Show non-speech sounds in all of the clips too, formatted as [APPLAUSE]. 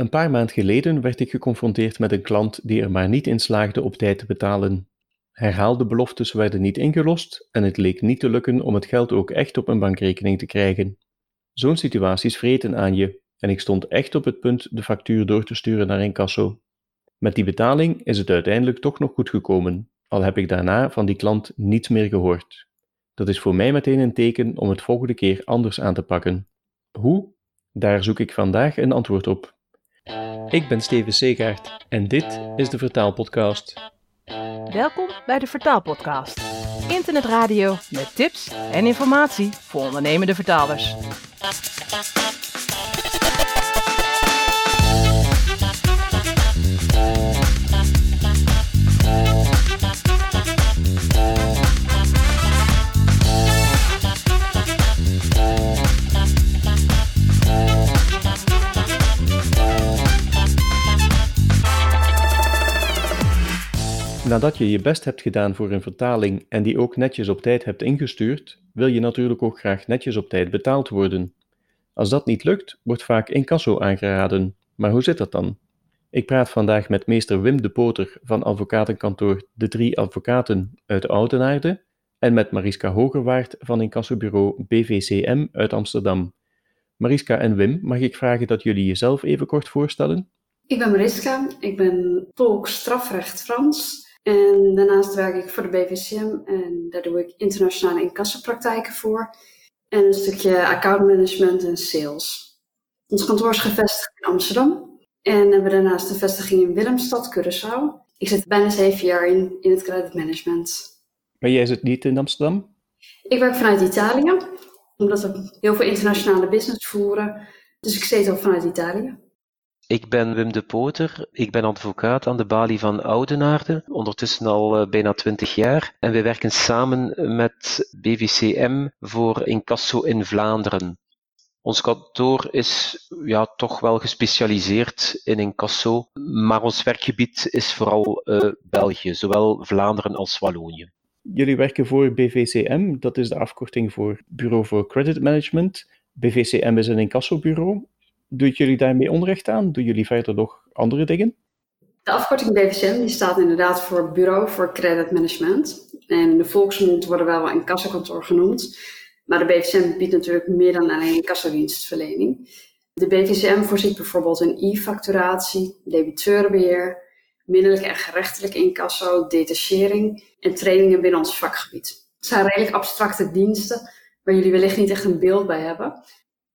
Een paar maand geleden werd ik geconfronteerd met een klant die er maar niet in slaagde op tijd te betalen. Herhaalde beloftes werden niet ingelost en het leek niet te lukken om het geld ook echt op een bankrekening te krijgen. Zo'n situaties vreten aan je en ik stond echt op het punt de factuur door te sturen naar incasso. Met die betaling is het uiteindelijk toch nog goed gekomen, al heb ik daarna van die klant niets meer gehoord. Dat is voor mij meteen een teken om het volgende keer anders aan te pakken. Hoe? Daar zoek ik vandaag een antwoord op. Ik ben Steven Segaert en dit is de Vertaalpodcast. Welkom bij de Vertaalpodcast. Internetradio met tips en informatie voor ondernemende vertalers. Nadat je je best hebt gedaan voor een vertaling en die ook netjes op tijd hebt ingestuurd, wil je natuurlijk ook graag netjes op tijd betaald worden. Als dat niet lukt, wordt vaak incasso aangeraden. Maar hoe zit dat dan? Ik praat vandaag met meester Wim de Poter van advocatenkantoor De Drie Advocaten uit Oudenaarde en met Mariska Hogerwaard van incassobureau BVCM uit Amsterdam. Mariska en Wim, mag ik vragen dat jullie jezelf even kort voorstellen? Ik ben Mariska, ik ben tolk strafrecht Frans en daarnaast werk ik voor de BVCM en daar doe ik internationale incassopraktijken voor. En een stukje accountmanagement en sales. Ons kantoor is gevestigd in Amsterdam. En hebben daarnaast een vestiging in Willemstad, Curaçao. Ik zit bijna zeven jaar in, in het creditmanagement. Maar jij zit niet in Amsterdam? Ik werk vanuit Italië, omdat we heel veel internationale business voeren. Dus ik zit al vanuit Italië. Ik ben Wim de Poter. Ik ben advocaat aan de balie van Oudenaarde, ondertussen al uh, bijna twintig jaar. En wij werken samen met BVCM voor incasso in Vlaanderen. Ons kantoor is ja, toch wel gespecialiseerd in incasso, maar ons werkgebied is vooral uh, België, zowel Vlaanderen als Wallonië. Jullie werken voor BVCM, dat is de afkorting voor Bureau voor Credit Management. BVCM is een incassobureau Doet jullie daarmee onrecht aan? Doen jullie verder nog andere dingen? De afkorting BVCM die staat inderdaad voor Bureau voor Credit Management. En de volksmond worden wel een kassakantoor genoemd. Maar de BVCM biedt natuurlijk meer dan alleen kassadienstverlening. De BVCM voorziet bijvoorbeeld in e-facturatie, debiteurenbeheer, middelijk en gerechtelijk incasso, detachering en trainingen binnen ons vakgebied. Het zijn redelijk abstracte diensten waar jullie wellicht niet echt een beeld bij hebben.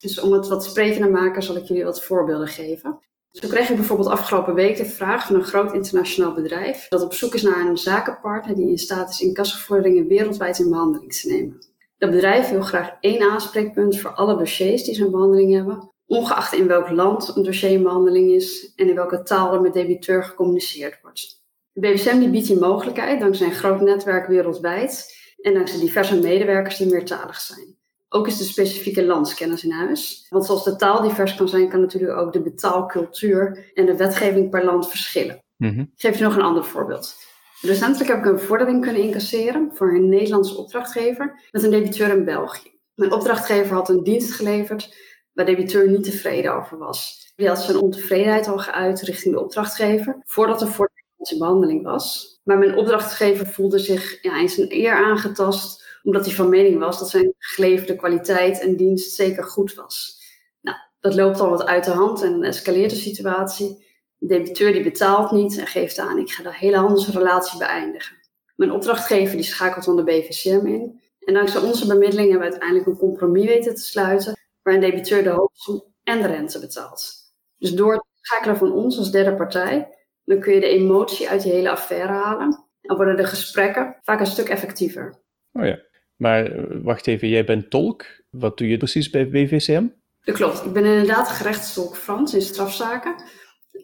Dus om het wat sprekender te maken, zal ik jullie wat voorbeelden geven. Zo kreeg ik bijvoorbeeld afgelopen week de vraag van een groot internationaal bedrijf dat op zoek is naar een zakenpartner die in staat is incassovorderingen wereldwijd in behandeling te nemen. Dat bedrijf wil graag één aanspreekpunt voor alle dossiers die ze in behandeling hebben, ongeacht in welk land een dossier in behandeling is en in welke taal er met debiteur gecommuniceerd wordt. De die biedt die mogelijkheid dankzij een groot netwerk wereldwijd en dankzij diverse medewerkers die meertalig zijn. Ook is de specifieke landskennis in huis. Want zoals de taal divers kan zijn, kan natuurlijk ook de betaalcultuur en de wetgeving per land verschillen. Mm Ik geef je nog een ander voorbeeld. Recentelijk heb ik een vordering kunnen incasseren voor een Nederlandse opdrachtgever met een debiteur in België. Mijn opdrachtgever had een dienst geleverd waar de debiteur niet tevreden over was. Die had zijn ontevredenheid al geuit richting de opdrachtgever voordat de vordering in behandeling was. Maar mijn opdrachtgever voelde zich ja, in zijn eer aangetast omdat hij van mening was dat zijn geleverde kwaliteit en dienst zeker goed was. Nou, dat loopt al wat uit de hand en escaleert de situatie. De debiteur die betaalt niet en geeft aan, ik ga de hele handelsrelatie beëindigen. Mijn opdrachtgever die schakelt dan de BVCM in. En dankzij onze bemiddeling hebben we uiteindelijk een compromis weten te sluiten, waarin de debiteur de hoofdsom en de rente betaalt. Dus door het schakelen van ons als derde partij, dan kun je de emotie uit die hele affaire halen. En worden de gesprekken vaak een stuk effectiever. Oh ja. Maar eh, wacht even, jij bent tolk. Wat doe je precies bij BVCM? Dat klopt. Ik ben inderdaad gerechtstolk Frans in strafzaken.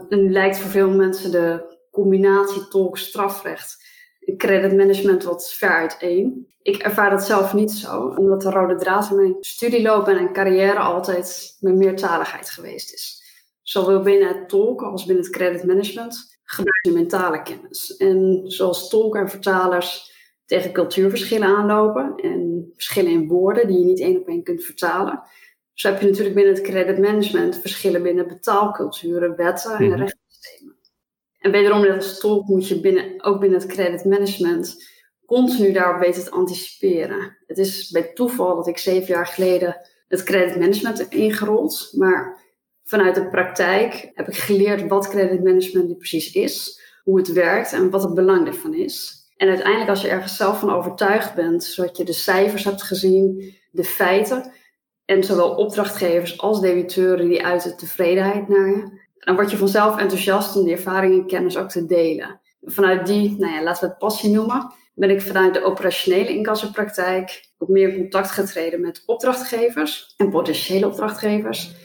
En lijkt voor veel mensen de combinatie tolk-strafrecht en creditmanagement wat ver uiteen. Ik ervaar dat zelf niet zo, omdat de rode draad in mijn studieloop en carrière altijd mijn meertaligheid geweest is. Zowel binnen het tolken als binnen het creditmanagement gebruik je mentale kennis. En zoals tolken en vertalers tegen cultuurverschillen aanlopen en verschillen in woorden die je niet één op één kunt vertalen. Zo heb je natuurlijk binnen het creditmanagement verschillen binnen betaalculturen, wetten en Mhm. rechtssystemen. En wederom, net als tolk, moet je binnen, ook binnen het creditmanagement continu daarop weten te anticiperen. Het is bij toeval dat ik zeven jaar geleden het creditmanagement heb ingerold, maar vanuit de praktijk heb ik geleerd wat creditmanagement nu precies is, hoe het werkt en wat het belang ervan is. En uiteindelijk, als je ergens zelf van overtuigd bent, zodat je de cijfers hebt gezien, de feiten, en zowel opdrachtgevers als debiteuren die uiten tevredenheid naar je, dan word je vanzelf enthousiast om die ervaring en kennis ook te delen. Vanuit die, nou ja, laten we het passie noemen, ben ik vanuit de operationele incassopraktijk ook meer in contact getreden met opdrachtgevers en potentiële opdrachtgevers.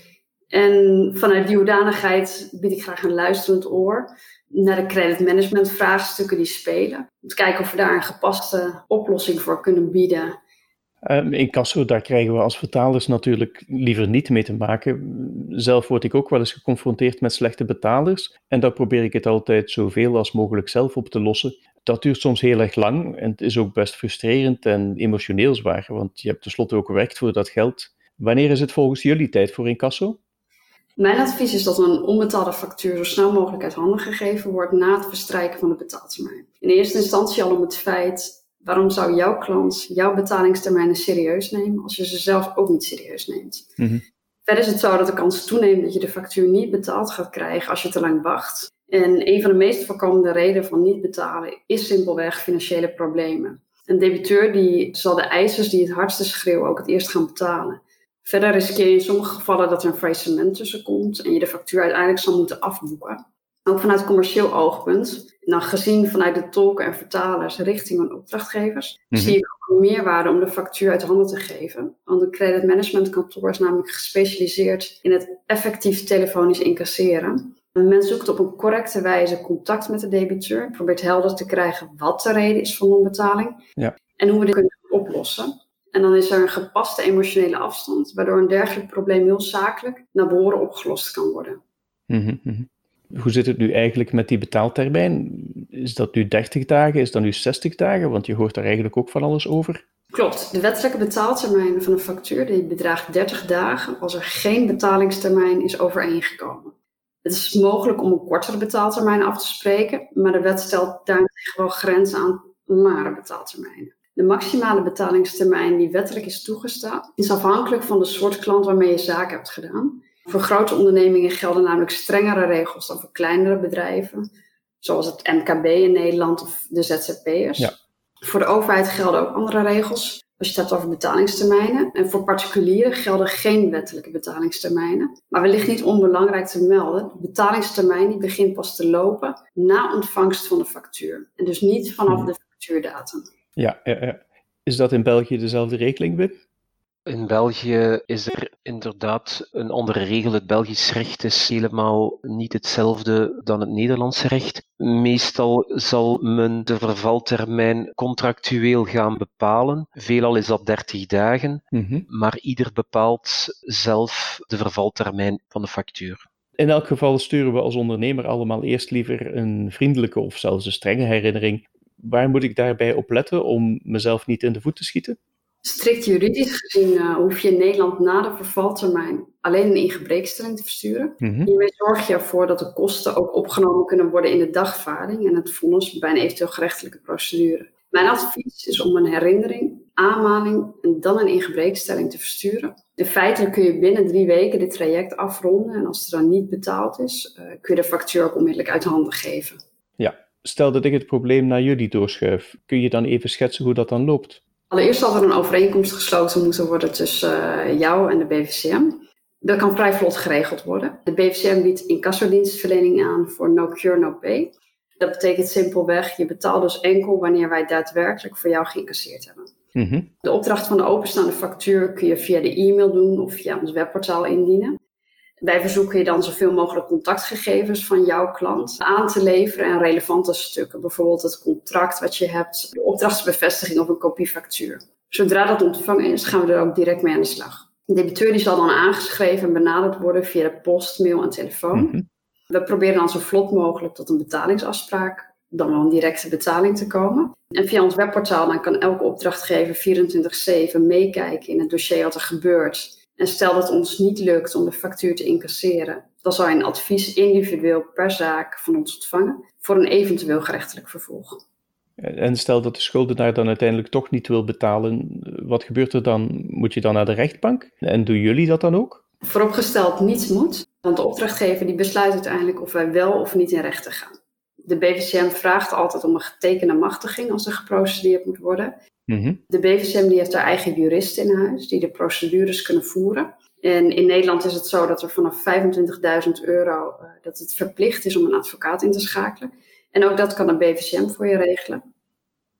En vanuit die hoedanigheid bied ik graag een luisterend oor naar de creditmanagement vraagstukken die spelen. Om te kijken of we daar een gepaste oplossing voor kunnen bieden. Um, in Casso, daar krijgen we als vertalers natuurlijk liever niet mee te maken. Zelf word ik ook wel eens geconfronteerd met slechte betalers. En daar probeer ik het altijd zoveel als mogelijk zelf op te lossen. Dat duurt soms heel erg lang en het is ook best frustrerend en emotioneel zwaar, want je hebt tenslotte ook gewerkt voor dat geld. Wanneer is het volgens jullie tijd voor incasso? Mijn advies is dat een onbetaalde factuur zo snel mogelijk uit handen gegeven wordt na het verstrijken van de betaaltermijn. In eerste instantie al om het feit waarom zou jouw klant jouw betalingstermijnen serieus nemen als je ze zelf ook niet serieus neemt. Mhm. Verder is het zo dat de kans toeneemt dat je de factuur niet betaald gaat krijgen als je te lang wacht. En een van de meest voorkomende redenen van niet betalen is simpelweg financiële problemen. Een debiteur die zal de eisers die het hardste schreeuwen ook het eerst gaan betalen. Verder riskeer je in sommige gevallen dat er een faillissement tussen komt en je de factuur uiteindelijk zal moeten afboeken. Ook vanuit commercieel oogpunt, dan gezien vanuit de tolken en vertalers richting hun opdrachtgevers, Mhm. zie ik ook een meerwaarde om de factuur uit handen te geven. Want een credit management kantoor is namelijk gespecialiseerd in het effectief telefonisch incasseren. Men zoekt op een correcte wijze contact met de debiteur, probeert helder te krijgen wat de reden is van onbetaling Ja. en hoe we dit kunnen oplossen. En dan is er een gepaste emotionele afstand, waardoor een dergelijk probleem heel zakelijk naar behoren opgelost kan worden. Mhm, mhm. Hoe zit het nu eigenlijk met die betaaltermijn? Is dat nu 30 dagen? Is dat nu 60 dagen? Want je hoort daar eigenlijk ook van alles over. Klopt, de wettelijke betaaltermijn van een factuur die bedraagt 30 dagen als er geen betalingstermijn is overeengekomen. Het is mogelijk om een kortere betaaltermijn af te spreken, maar de wet stelt daarentegen wel grenzen aan langere betaaltermijnen. De maximale betalingstermijn die wettelijk is toegestaan, is afhankelijk van de soort klant waarmee je zaken hebt gedaan. Voor grote ondernemingen gelden namelijk strengere regels dan voor kleinere bedrijven, zoals het MKB in Nederland of de ZZP'ers. Ja. Voor de overheid gelden ook andere regels, als je het hebt over betalingstermijnen. En voor particulieren gelden geen wettelijke betalingstermijnen. Maar wellicht niet onbelangrijk te melden, de betalingstermijn die begint pas te lopen na ontvangst van de factuur. En dus niet vanaf de factuurdatum. Ja. Is dat in België dezelfde regeling, Wim? In België is er inderdaad een andere regel. Het Belgisch recht is helemaal niet hetzelfde dan het Nederlandse recht. Meestal zal men de vervaltermijn contractueel gaan bepalen. Veelal is dat 30 dagen, Mhm. maar ieder bepaalt zelf de vervaltermijn van de factuur. In elk geval sturen we als ondernemer allemaal eerst liever een vriendelijke of zelfs een strenge herinnering. Waar moet ik daarbij op letten om mezelf niet in de voet te schieten? Strikt juridisch gezien uh, hoef je in Nederland na de vervaltermijn alleen een ingebreekstelling te versturen. Mhm. Hiermee zorg je ervoor dat de kosten ook opgenomen kunnen worden in de dagvaarding en het vonnis bij een eventueel gerechtelijke procedure. Mijn advies is om een herinnering, aanmaning en dan een ingebreekstelling te versturen. In feite kun je binnen drie weken dit traject afronden en als er dan niet betaald is, uh, kun je de factuur ook onmiddellijk uit handen geven. Ja, stel dat ik het probleem naar jullie doorschuif. Kun je dan even schetsen hoe dat dan loopt? Allereerst zal er een overeenkomst gesloten moeten worden tussen uh, jou en de BVCM. Dat kan vrij vlot geregeld worden. De BVCM biedt incassodienstverlening aan voor no cure, no pay. Dat betekent simpelweg, je betaalt dus enkel wanneer wij daadwerkelijk voor jou geïncasseerd hebben. Mhm. De opdracht van de openstaande factuur kun je via de e-mail doen of via ons webportaal indienen. Wij verzoeken je dan zoveel mogelijk contactgegevens van jouw klant aan te leveren en relevante stukken. Bijvoorbeeld het contract wat je hebt, de opdrachtsbevestiging of een kopiefactuur. Zodra dat ontvangen is, gaan we er ook direct mee aan de slag. De debiteur die zal dan aangeschreven en benaderd worden via de post, mail en telefoon. Mhm. We proberen dan zo vlot mogelijk tot een betalingsafspraak, dan wel een directe betaling te komen. En via ons webportaal dan kan elke opdrachtgever 24-7 meekijken in het dossier wat er gebeurt En stel dat het ons niet lukt om de factuur te incasseren, dan zal je een advies individueel per zaak van ons ontvangen voor een eventueel gerechtelijk vervolg. En stel dat de schuldenaar dan uiteindelijk toch niet wil betalen, wat gebeurt er dan? Moet je dan naar de rechtbank? En doen jullie dat dan ook? Vooropgesteld niets moet, want de opdrachtgever die besluit uiteindelijk of wij wel of niet in rechten gaan. De BVCM vraagt altijd om een getekende machtiging als er geprocedeerd moet worden. Mhm. De BVCM die heeft haar eigen juristen in huis die de procedures kunnen voeren. En in Nederland is het zo dat er vanaf 25.000 euro uh, dat het verplicht is om een advocaat in te schakelen. En ook dat kan de BVCM voor je regelen.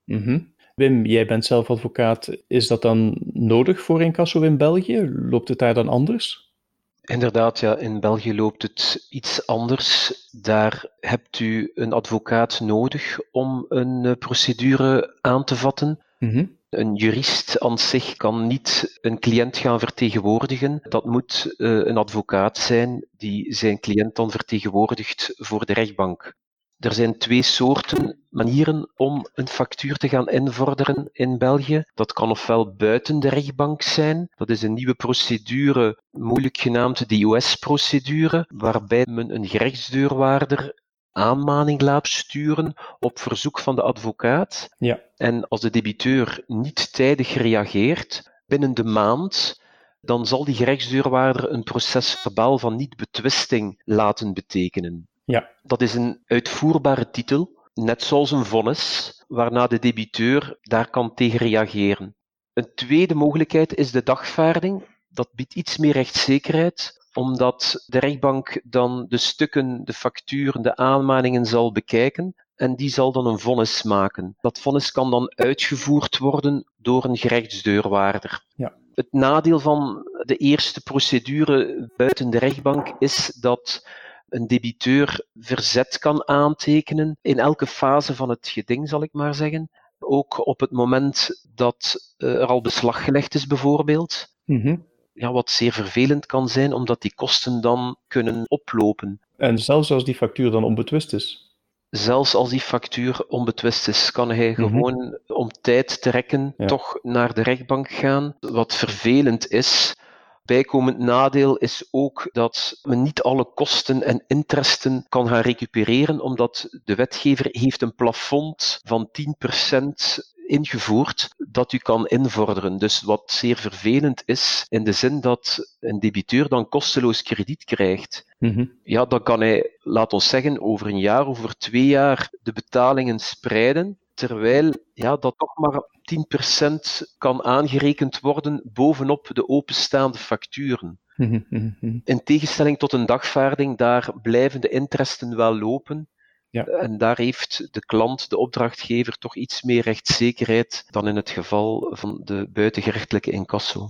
Mhm. Wim, jij bent zelf advocaat. Is dat dan nodig voor incasso in België? Loopt het daar dan anders? Inderdaad, ja, in België loopt het iets anders. Daar hebt u een advocaat nodig om een uh, procedure aan te vatten. Mhm. Een jurist aan zich kan niet een cliënt gaan vertegenwoordigen. Dat moet uh, een advocaat zijn die zijn cliënt dan vertegenwoordigt voor de rechtbank. Er zijn twee soorten manieren om een factuur te gaan invorderen in België. Dat kan ofwel buiten de rechtbank zijn. Dat is een nieuwe procedure, moeilijk genaamd de US-procedure, waarbij men een gerechtsdeurwaarder aanmaning laat sturen op verzoek van de advocaat. Ja. En als de debiteur niet tijdig reageert, binnen de maand, dan zal die gerechtsdeurwaarder een proces verbaal van niet-betwisting laten betekenen. Ja. Dat is een uitvoerbare titel, net zoals een vonnis, waarna de debiteur daar kan tegen reageren. Een tweede mogelijkheid is de dagvaarding. Dat biedt iets meer rechtszekerheid, omdat de rechtbank dan de stukken, de facturen, de aanmaningen zal bekijken en die zal dan een vonnis maken. Dat vonnis kan dan uitgevoerd worden door een gerechtsdeurwaarder. Ja. Het nadeel van de eerste procedure buiten de rechtbank is dat een debiteur verzet kan aantekenen in elke fase van het geding, zal ik maar zeggen. Ook op het moment dat er al beslag gelegd is, bijvoorbeeld. Mhm. Ja, wat zeer vervelend kan zijn, omdat die kosten dan kunnen oplopen. En zelfs als die factuur dan onbetwist is? Zelfs als die factuur onbetwist is, kan hij Mhm. gewoon om tijd te rekken Ja. toch naar de rechtbank gaan. Wat vervelend is. Bijkomend nadeel is ook dat men niet alle kosten en interesten kan gaan recupereren, omdat de wetgever heeft een plafond van 10% ingevoerd dat u kan invorderen. Dus wat zeer vervelend is, in de zin dat een debiteur dan kosteloos krediet krijgt. Mhm. Ja, dan kan hij, laat ons zeggen, over een jaar, over twee jaar de betalingen spreiden, terwijl ja, dat toch maar 10% kan aangerekend worden bovenop de openstaande facturen. Mhm. Mhm. In tegenstelling tot een dagvaarding, daar blijven de interesten wel lopen. Ja. En daar heeft de klant, de opdrachtgever, toch iets meer rechtszekerheid dan in het geval van de buitengerechtelijke incasso.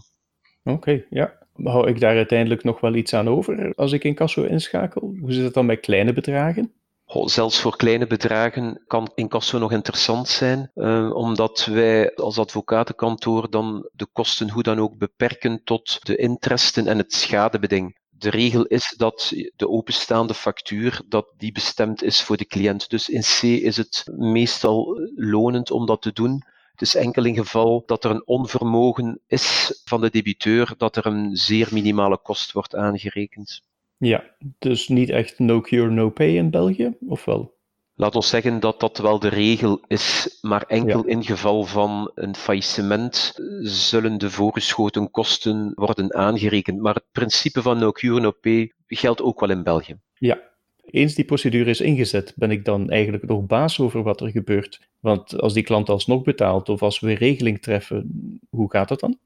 Oké, ja. Hou ik daar uiteindelijk nog wel iets aan over als ik incasso inschakel? Hoe zit het dan met kleine bedragen? Goh, zelfs voor kleine bedragen kan incasso nog interessant zijn, eh, omdat wij als advocatenkantoor dan de kosten hoe dan ook beperken tot de interesten en het schadebeding. De regel is dat de openstaande factuur dat die bestemd is voor de cliënt. Dus in C is het meestal lonend om dat te doen. Het is enkel in geval dat er een onvermogen is van de debiteur dat er een zeer minimale kost wordt aangerekend. Ja, dus niet echt no cure, no pay in België, of wel? Laat ons zeggen dat dat wel de regel is, maar enkel in geval van een faillissement zullen de voorgeschoten kosten worden aangerekend. Maar het principe van no cure, no pay geldt ook wel in België. Ja. Eens die procedure is ingezet, ben ik dan eigenlijk nog baas over wat er gebeurt. Want als die klant alsnog betaalt of als we een regeling treffen, hoe gaat dat dan?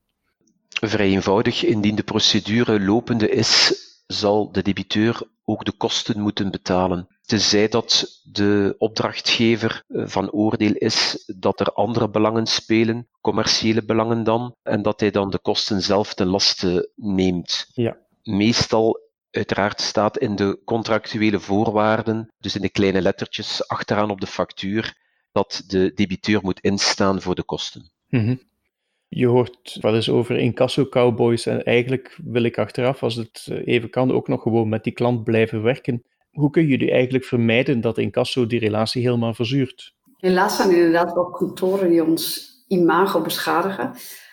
Vrij eenvoudig, indien de procedure lopende is, zal de debiteur ook de kosten moeten betalen. Tenzij dat de opdrachtgever van oordeel is dat er andere belangen spelen, commerciële belangen dan, en dat hij dan de kosten zelf ten laste neemt. Ja. Meestal uiteraard staat in de contractuele voorwaarden, dus in de kleine lettertjes achteraan op de factuur, dat de debiteur moet instaan voor de kosten. Mhm. Je hoort wel eens over incasso-cowboys en eigenlijk wil ik achteraf, als het even kan, ook nog gewoon met die klant blijven werken. Hoe kun je nu eigenlijk vermijden dat incasso die relatie helemaal verzuurt? Helaas zijn er inderdaad wel kantoren die ons imago beschadigen.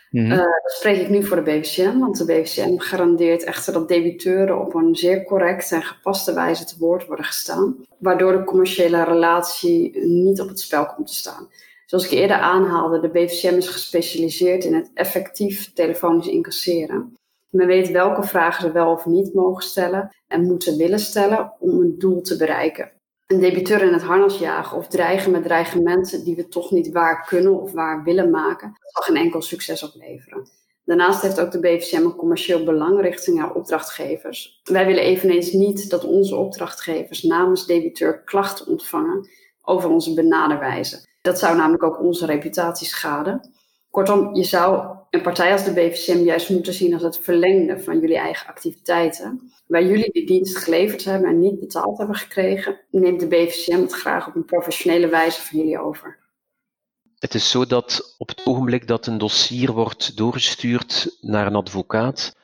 Mhm. Eh, dat spreek ik nu voor de BVCM, want de BVCM garandeert echter dat debiteuren op een zeer correcte en gepaste wijze te woord worden gestaan, waardoor de commerciële relatie niet op het spel komt te staan. Zoals ik eerder aanhaalde, de BVCM is gespecialiseerd in het effectief telefonisch incasseren. Men weet welke vragen ze wel of niet mogen stellen en moeten willen stellen om een doel te bereiken. Een debiteur in het harnas jagen of dreigen met dreigementen die we toch niet waar kunnen of waar willen maken, zal geen enkel succes opleveren. Daarnaast heeft ook de BVCM een commercieel belang richting haar opdrachtgevers. Wij willen eveneens niet dat onze opdrachtgevers namens debiteur klachten ontvangen over onze benaderwijze. Dat zou namelijk ook onze reputatie schaden. Kortom, je zou een partij als de BVCM juist moeten zien als het verlengde van jullie eigen activiteiten. Waar jullie die dienst geleverd hebben en niet betaald hebben gekregen, neemt de BVCM het graag op een professionele wijze van jullie over. Het is zo dat op het ogenblik dat een dossier wordt doorgestuurd naar een advocaat,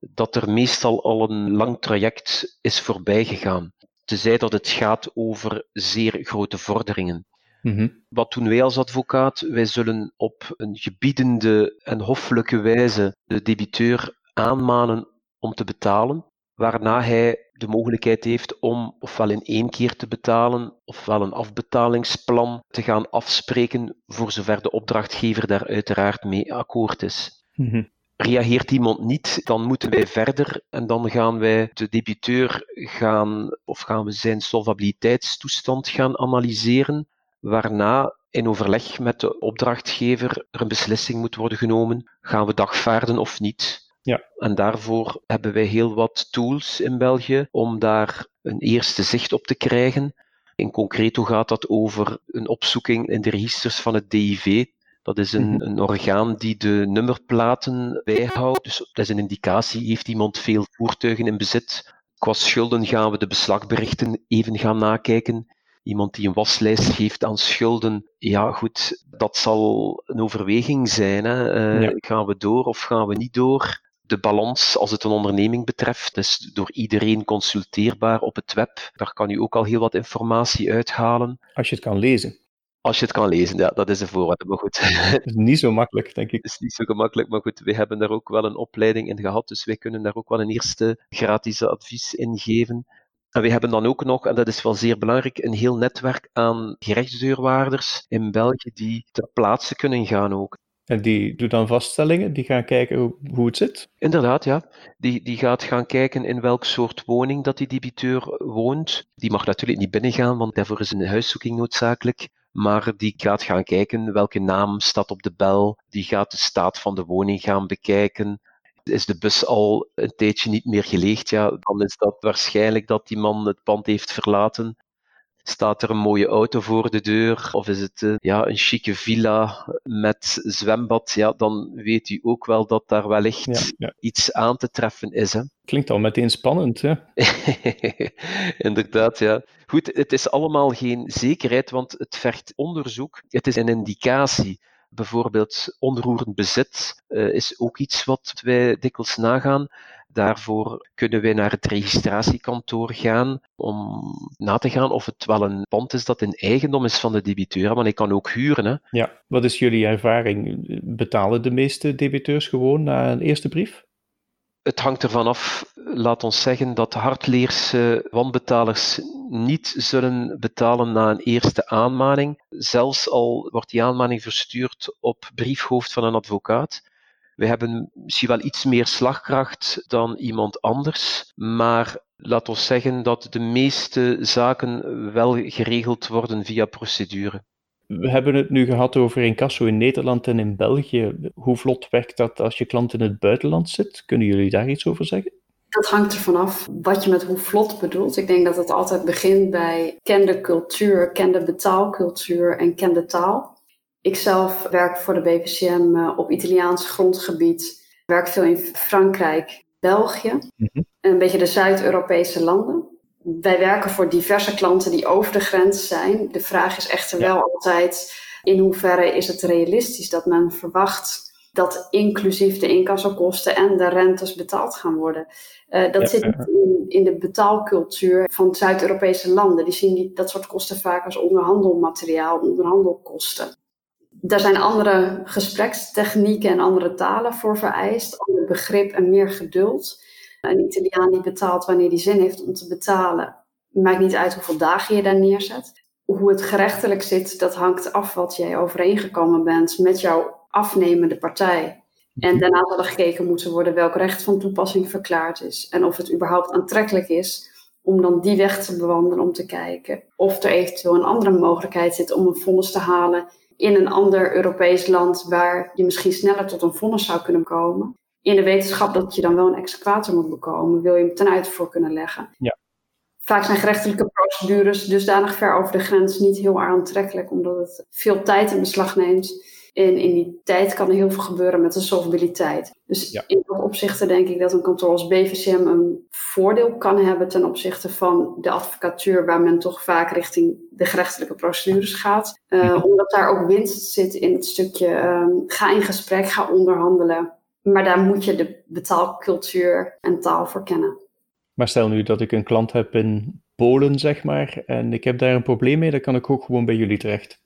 dat er meestal al een lang traject is voorbij gegaan. Tenzij dat het gaat over zeer grote vorderingen. Mhm. Wat doen wij als advocaat? Wij zullen op een gebiedende en hoffelijke wijze de debiteur aanmanen om te betalen, waarna hij de mogelijkheid heeft om ofwel in één keer te betalen, ofwel een afbetalingsplan te gaan afspreken, voor zover de opdrachtgever daar uiteraard mee akkoord is. Mhm. Reageert iemand niet, dan moeten wij verder en dan gaan wij de debiteur gaan, of gaan we zijn solvabiliteitstoestand gaan analyseren, waarna in overleg met de opdrachtgever er een beslissing moet worden genomen. Gaan we dagvaarden of niet? Ja. En daarvoor hebben wij heel wat tools in België om daar een eerste zicht op te krijgen. In concreto gaat dat over een opzoeking in de registers van het DIV. Dat is een, Mhm. een orgaan die de nummerplaten bijhoudt. Dus dat is een indicatie. Heeft iemand veel voertuigen in bezit? Qua schulden gaan we de beslagberichten even gaan nakijken. Iemand die een waslijst geeft aan schulden, ja goed, dat zal een overweging zijn. Hè. Eh, Ja. Gaan we door of gaan we niet door? De balans, als het een onderneming betreft, is door iedereen consulteerbaar op het web. Daar kan u ook al heel wat informatie uithalen. Als je het kan lezen. Als je het kan lezen, ja, dat is een voorwaarde. Maar goed, [LAUGHS] is niet zo makkelijk, denk ik. het is niet zo gemakkelijk. Maar goed, wij hebben daar ook wel een opleiding in gehad. Dus wij kunnen daar ook wel een eerste gratis advies in geven. En we hebben dan ook nog, en dat is wel zeer belangrijk, een heel netwerk aan gerechtsdeurwaarders in België die ter plaatse kunnen gaan ook. En die doet dan vaststellingen, die gaan kijken hoe, hoe het zit. Inderdaad, ja. Die, die gaat gaan kijken in welk soort woning dat die debiteur woont. Die mag natuurlijk niet binnengaan, want daarvoor is een huiszoeking noodzakelijk. Maar die gaat gaan kijken welke naam staat op de bel. Die gaat de staat van de woning gaan bekijken. Is de bus al een tijdje niet meer geleegd? Ja, dan is dat waarschijnlijk dat die man het pand heeft verlaten. Staat er een mooie auto voor de deur? Of is het eh, ja, een chique villa met zwembad? Ja, dan weet u ook wel dat daar wellicht Ja, ja. iets aan te treffen is. Hè? [LAUGHS] Klinkt al meteen spannend, hè? Inderdaad, ja. Goed, het is allemaal geen zekerheid, want het vergt onderzoek. Het is een indicatie. Bijvoorbeeld onroerend bezit eh, is ook iets wat wij dikwijls nagaan. Daarvoor kunnen wij naar het registratiekantoor gaan om na te gaan of het wel een pand is dat in eigendom is van de debiteur, want ik kan ook huren. Hè. Ja. Wat is jullie ervaring? Betalen de meeste debiteurs gewoon na een eerste brief? Het hangt ervan af, laat ons zeggen, dat hardleerse wanbetalers niet zullen betalen na een eerste aanmaning, zelfs al wordt die aanmaning verstuurd op briefhoofd van een advocaat. We hebben misschien wel iets meer slagkracht dan iemand anders, maar laat ons zeggen dat de meeste zaken wel geregeld worden via procedure. We hebben het nu gehad over incasso in Nederland en in België. Hoe vlot werkt dat als je klant in het buitenland zit? Kunnen jullie daar iets over zeggen? Dat hangt ervan af wat je met hoe vlot bedoelt. Ik denk dat het altijd begint bij ken de cultuur, ken de betaalcultuur en ken de taal. Ik zelf werk voor de BVCM uh, op Italiaans grondgebied. Werk veel in Frankrijk, België, Mhm. een beetje de Zuid-Europese landen. Wij werken voor diverse klanten die over de grens zijn. De vraag is echter Ja. wel altijd in hoeverre is het realistisch dat men verwacht dat inclusief de incassokosten en de rentes betaald gaan worden. Uh, dat Ja, zit niet in, in de betaalcultuur van Zuid-Europese landen. Die zien die, dat soort kosten vaak als onderhandelmateriaal, onderhandelkosten. Daar zijn andere gesprekstechnieken en andere talen voor vereist, ander begrip en meer geduld. Een Italiaan die betaalt wanneer hij zin heeft om te betalen, maakt niet uit hoeveel dagen je daar neerzet. Hoe het gerechtelijk zit, dat hangt af wat jij overeengekomen bent met jouw afnemende partij. En daarna zal er gekeken moeten worden welk recht van toepassing verklaard is. En of het überhaupt aantrekkelijk is om dan die weg te bewandelen om te kijken of er eventueel een andere mogelijkheid zit om een vonnis te halen in een ander Europees land waar je misschien sneller tot een vonnis zou kunnen komen. In de wetenschap dat je dan wel een exequator moet bekomen, wil je hem ten uitvoer kunnen leggen. Ja. Vaak zijn gerechtelijke procedures dusdanig ver over de grens niet heel aantrekkelijk, omdat het veel tijd in beslag neemt. En in die tijd kan er heel veel gebeuren met de solvabiliteit. Dus in dat opzichte denk ik dat een kantoor als BVCM een voordeel kan hebben ten opzichte van de advocatuur, waar men toch vaak richting de gerechtelijke procedures gaat. Uh, omdat daar ook winst zit in het stukje um, ga in gesprek, ga onderhandelen. Maar daar moet je de betaalcultuur en taal voor kennen. Maar stel nu dat ik een klant heb in Polen, zeg maar, en ik heb daar een probleem mee, dan kan ik ook gewoon bij jullie terecht.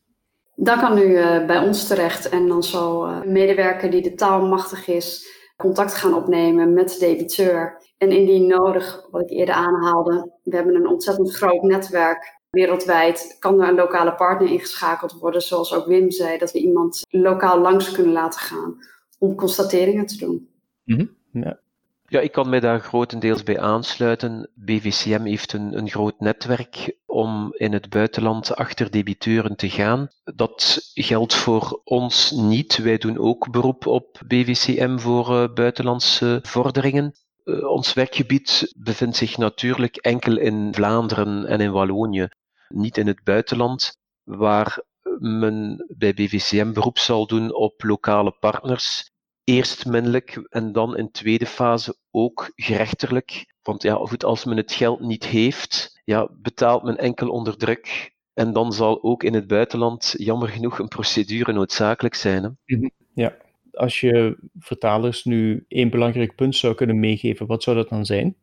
Dan kan u uh, bij ons terecht en dan zal uh, een medewerker die de taal machtig is contact gaan opnemen met de debiteur. En indien nodig, wat ik eerder aanhaalde, we hebben een ontzettend groot netwerk wereldwijd. Kan er een lokale partner ingeschakeld worden, zoals ook Wim zei, dat we iemand lokaal langs kunnen laten gaan om constateringen te doen. Mm -hmm. ja. Ja, ik kan mij daar grotendeels bij aansluiten. BVCM heeft een, een groot netwerk om in het buitenland achter debiteuren te gaan. Dat geldt voor ons niet. Wij doen ook beroep op BVCM voor uh, buitenlandse vorderingen. Uh, ons werkgebied bevindt zich natuurlijk enkel in Vlaanderen en in Wallonië, niet in het buitenland, waar men bij BVCM beroep zal doen op lokale partners eerst minlijk en dan in tweede fase ook gerechtelijk. Want ja, goed, als men het geld niet heeft, ja, betaalt men enkel onder druk. En dan zal ook in het buitenland jammer genoeg een procedure noodzakelijk zijn. Hè? Mhm. Ja, als je vertalers nu één belangrijk punt zou kunnen meegeven, wat zou dat dan zijn?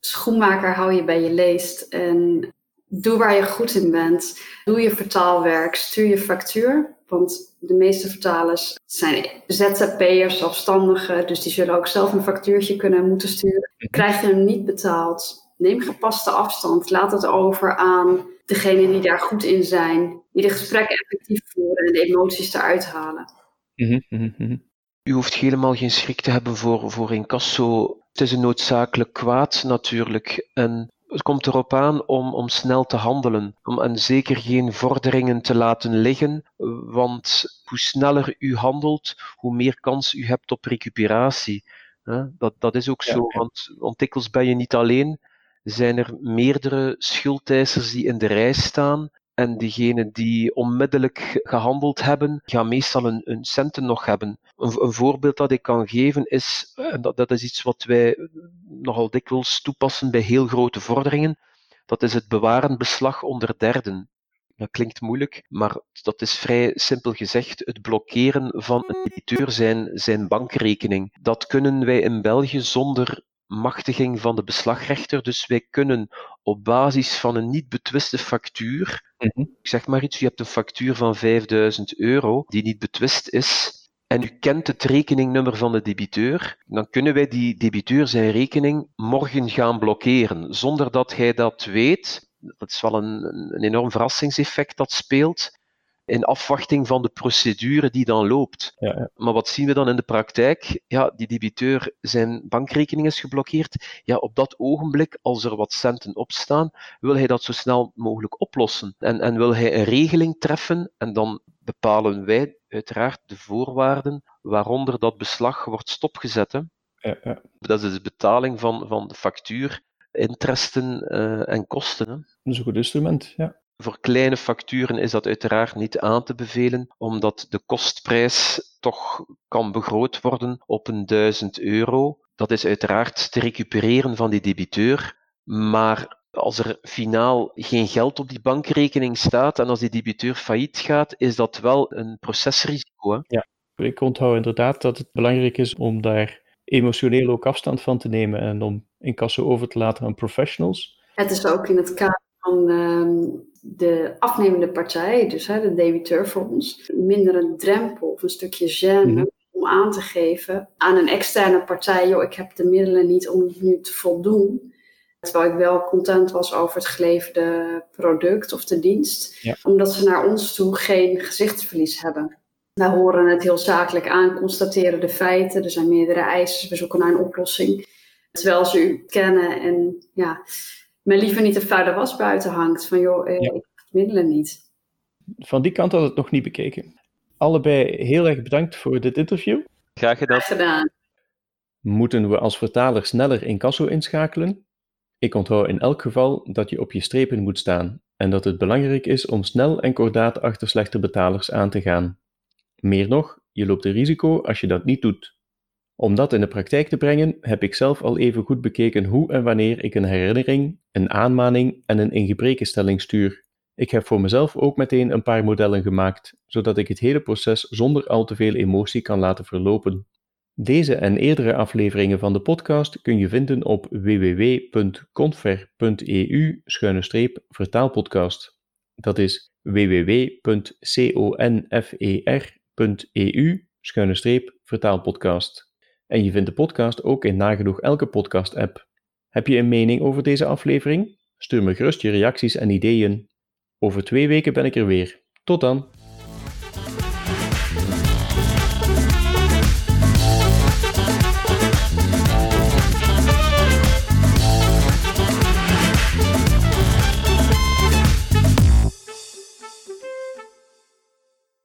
Schoenmaker hou je bij je leest en doe waar je goed in bent. Doe je vertaalwerk, stuur je factuur. Want de meeste vertalers zijn ZZP'ers, zelfstandigen, dus die zullen ook zelf een factuurtje kunnen moeten sturen. Krijg je hem niet betaald, neem gepaste afstand. Laat het over aan degenen die daar goed in zijn, die de gesprekken effectief voeren en de emoties eruit halen. Mhm, mhm, mhm. U hoeft helemaal geen schrik te hebben voor, voor incasso. Het is een noodzakelijk kwaad natuurlijk. En het komt erop aan om, om snel te handelen om, en zeker geen vorderingen te laten liggen, want hoe sneller u handelt, hoe meer kans u hebt op recuperatie. Dat, dat is ook zo, want, want dikwijls ben je niet alleen. Zijn er meerdere schuldeisers die in de rij staan en diegenen die onmiddellijk gehandeld hebben, gaan meestal een centen nog hebben. Een, voorbeeld dat ik kan geven is, en dat, dat is iets wat wij nogal dikwijls toepassen bij heel grote vorderingen, dat is het bewaren beslag onder derden. Dat klinkt moeilijk, maar dat is vrij simpel gezegd het blokkeren van een debiteur zijn, zijn bankrekening. Dat kunnen wij in België zonder machtiging van de beslagrechter. Dus wij kunnen op basis van een niet betwiste factuur, Mhm. ik zeg maar iets, je hebt een factuur van 5000 euro die niet betwist is, en u kent het rekeningnummer van de debiteur, dan kunnen wij die debiteur zijn rekening morgen gaan blokkeren, zonder dat hij dat weet. Dat is wel een, een enorm verrassingseffect dat speelt in afwachting van de procedure die dan loopt. Ja, ja. Maar wat zien we dan in de praktijk? Ja, die debiteur, zijn bankrekening is geblokkeerd. Ja, op dat ogenblik, als er wat centen opstaan, wil hij dat zo snel mogelijk oplossen. En, en wil hij een regeling treffen en dan bepalen wij uiteraard de voorwaarden waaronder dat beslag wordt stopgezet. Hè. Ja, ja. Dat is de betaling van, van de factuur, interesten uh, en kosten. Hè. Dat is een goed instrument, ja. Voor kleine facturen is dat uiteraard niet aan te bevelen, omdat de kostprijs toch kan begroot worden op een 1000 euro. Dat is uiteraard te recupereren van die debiteur, maar als er finaal geen geld op die bankrekening staat en als die debiteur failliet gaat, is dat wel een procesrisico. Hè? Ja, ik onthoud inderdaad dat het belangrijk is om daar emotioneel ook afstand van te nemen en om incasso over te laten aan professionals. Het is ook in het kader van uh, de afnemende partij, dus hè, de debiteur voor ons, minder een drempel of een stukje gêne Mhm. om aan te geven aan een externe partij, joh, ik heb de middelen niet om nu te voldoen. Terwijl ik wel content was over het geleverde product of de dienst. Ja. Omdat ze naar ons toe geen gezichtsverlies hebben. Wij horen het heel zakelijk aan, constateren de feiten. Er zijn meerdere eisen, we zoeken naar een oplossing. Terwijl ze u kennen en ja, men liever niet de vuile was buiten hangt. Van joh, eh, Ja. ik heb de middelen niet. Van die kant had ik het nog niet bekeken. Allebei heel erg bedankt voor dit interview. Graag gedaan. Graag gedaan. Moeten we als vertaler sneller incasso inschakelen? Ik onthoud in elk geval dat je op je strepen moet staan en dat het belangrijk is om snel en kordaat achter slechte betalers aan te gaan. Meer nog, je loopt een risico als je dat niet doet. Om dat in de praktijk te brengen, heb ik zelf al even goed bekeken hoe en wanneer ik een herinnering, een aanmaning en een ingebrekenstelling stuur. Ik heb voor mezelf ook meteen een paar modellen gemaakt, zodat ik het hele proces zonder al te veel emotie kan laten verlopen. Deze en eerdere afleveringen van de podcast kun je vinden op www.confer.eu-vertaalpodcast. Dat is www.confer.eu-vertaalpodcast. En je vindt de podcast ook in nagenoeg elke podcast-app. Heb je een mening over deze aflevering? Stuur me gerust je reacties en ideeën. Over twee weken ben ik er weer. Tot dan!